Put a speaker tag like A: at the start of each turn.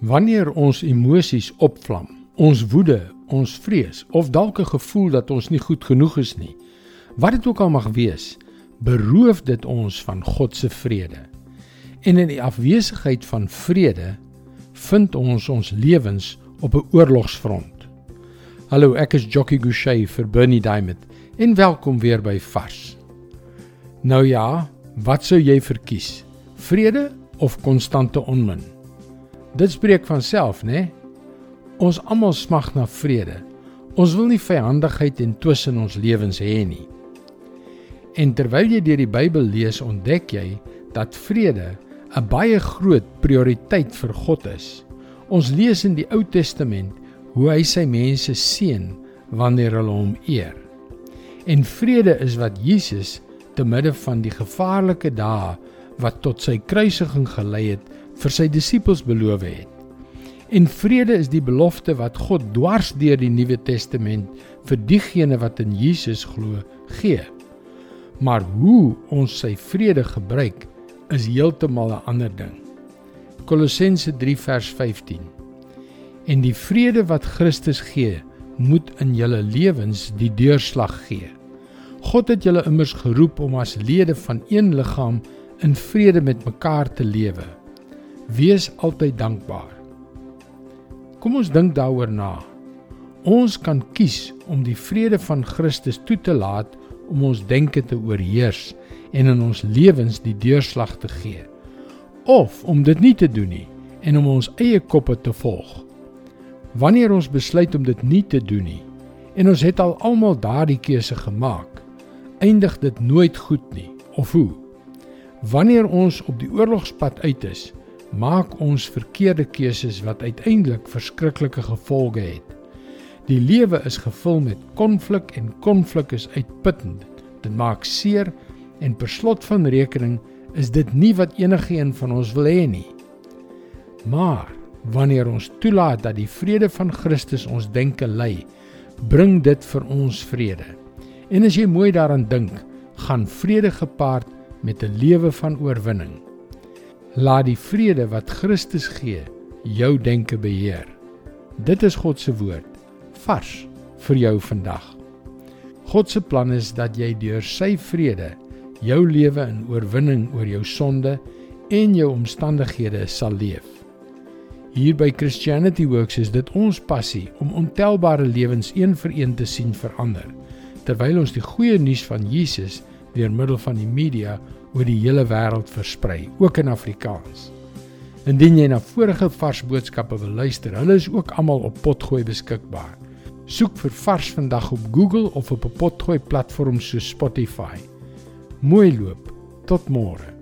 A: Wanneer ons emosies opvlam, ons woede, ons vrees of dalk 'n gevoel dat ons nie goed genoeg is nie, wat dit ook al mag wees, beroof dit ons van God se vrede. En in die afwesigheid van vrede vind ons ons lewens op 'n oorlogsfront. Hallo, ek is Jockey Gouchee vir Bernie Diamond en welkom weer by Vars. Nou ja, wat sou jy verkies? Vrede of konstante onmin? Dit spreek van self, né? Nee? Ons almal smag na vrede. Ons wil nie vyandigheid en twis in ons lewens hê nie. En terwyl jy deur die Bybel lees, ontdek jy dat vrede 'n baie groot prioriteit vir God is. Ons lees in die Ou Testament hoe hy sy mense seën wanneer hulle hom eer. En vrede is wat Jesus te midde van die gevaarlike dae wat tot sy kruisiging gelei het, vir sy disippels beloof het. En vrede is die belofte wat God dwars deur die Nuwe Testament vir diegene wat in Jesus glo, gee. Maar hoe ons sy vrede gebruik, is heeltemal 'n ander ding. Kolossense 3 vers 15. En die vrede wat Christus gee, moet in julle lewens die deurslag gee. God het julle immers geroep om as lede van een liggaam in vrede met mekaar te lewe. Wees altyd dankbaar. Kom ons dink daaroor na. Ons kan kies om die vrede van Christus toe te laat om ons denke te oorheers en in ons lewens die deurslag te gee. Of om dit nie te doen nie en om ons eie koppe te volg. Wanneer ons besluit om dit nie te doen nie en ons het al almal daardie keuse gemaak, eindig dit nooit goed nie. Of hoe? Wanneer ons op die oorlogspad uit is, maak ons verkeerde keuses wat uiteindelik verskriklike gevolge het. Die lewe is gevul met konflik en konflik is uitputtend. Dit maak seer en per slot van rekening is dit nie wat enigiemand van ons wil hê nie. Maar wanneer ons toelaat dat die vrede van Christus ons denke lei, bring dit vir ons vrede. En as jy mooi daaraan dink, gaan vrede gepaard met 'n lewe van oorwinning. Laat die vrede wat Christus gee jou denke beheer. Dit is God se woord vars vir jou vandag. God se plan is dat jy deur sy vrede jou lewe in oorwinning oor jou sonde en jou omstandighede sal leef. Hier by Christianity Works is dit ons passie om ontelbare lewens een vir een te sien verander terwyl ons die goeie nuus van Jesus deur middel van die media oor die hele wêreld versprei, ook in Afrikaans. Indien jy na vorige vars boodskappe wil luister, hulle is ook almal op Potgooi beskikbaar. Soek vir Vars vandag op Google of op 'n Potgooi platform soos Spotify. Mooi loop. Tot môre.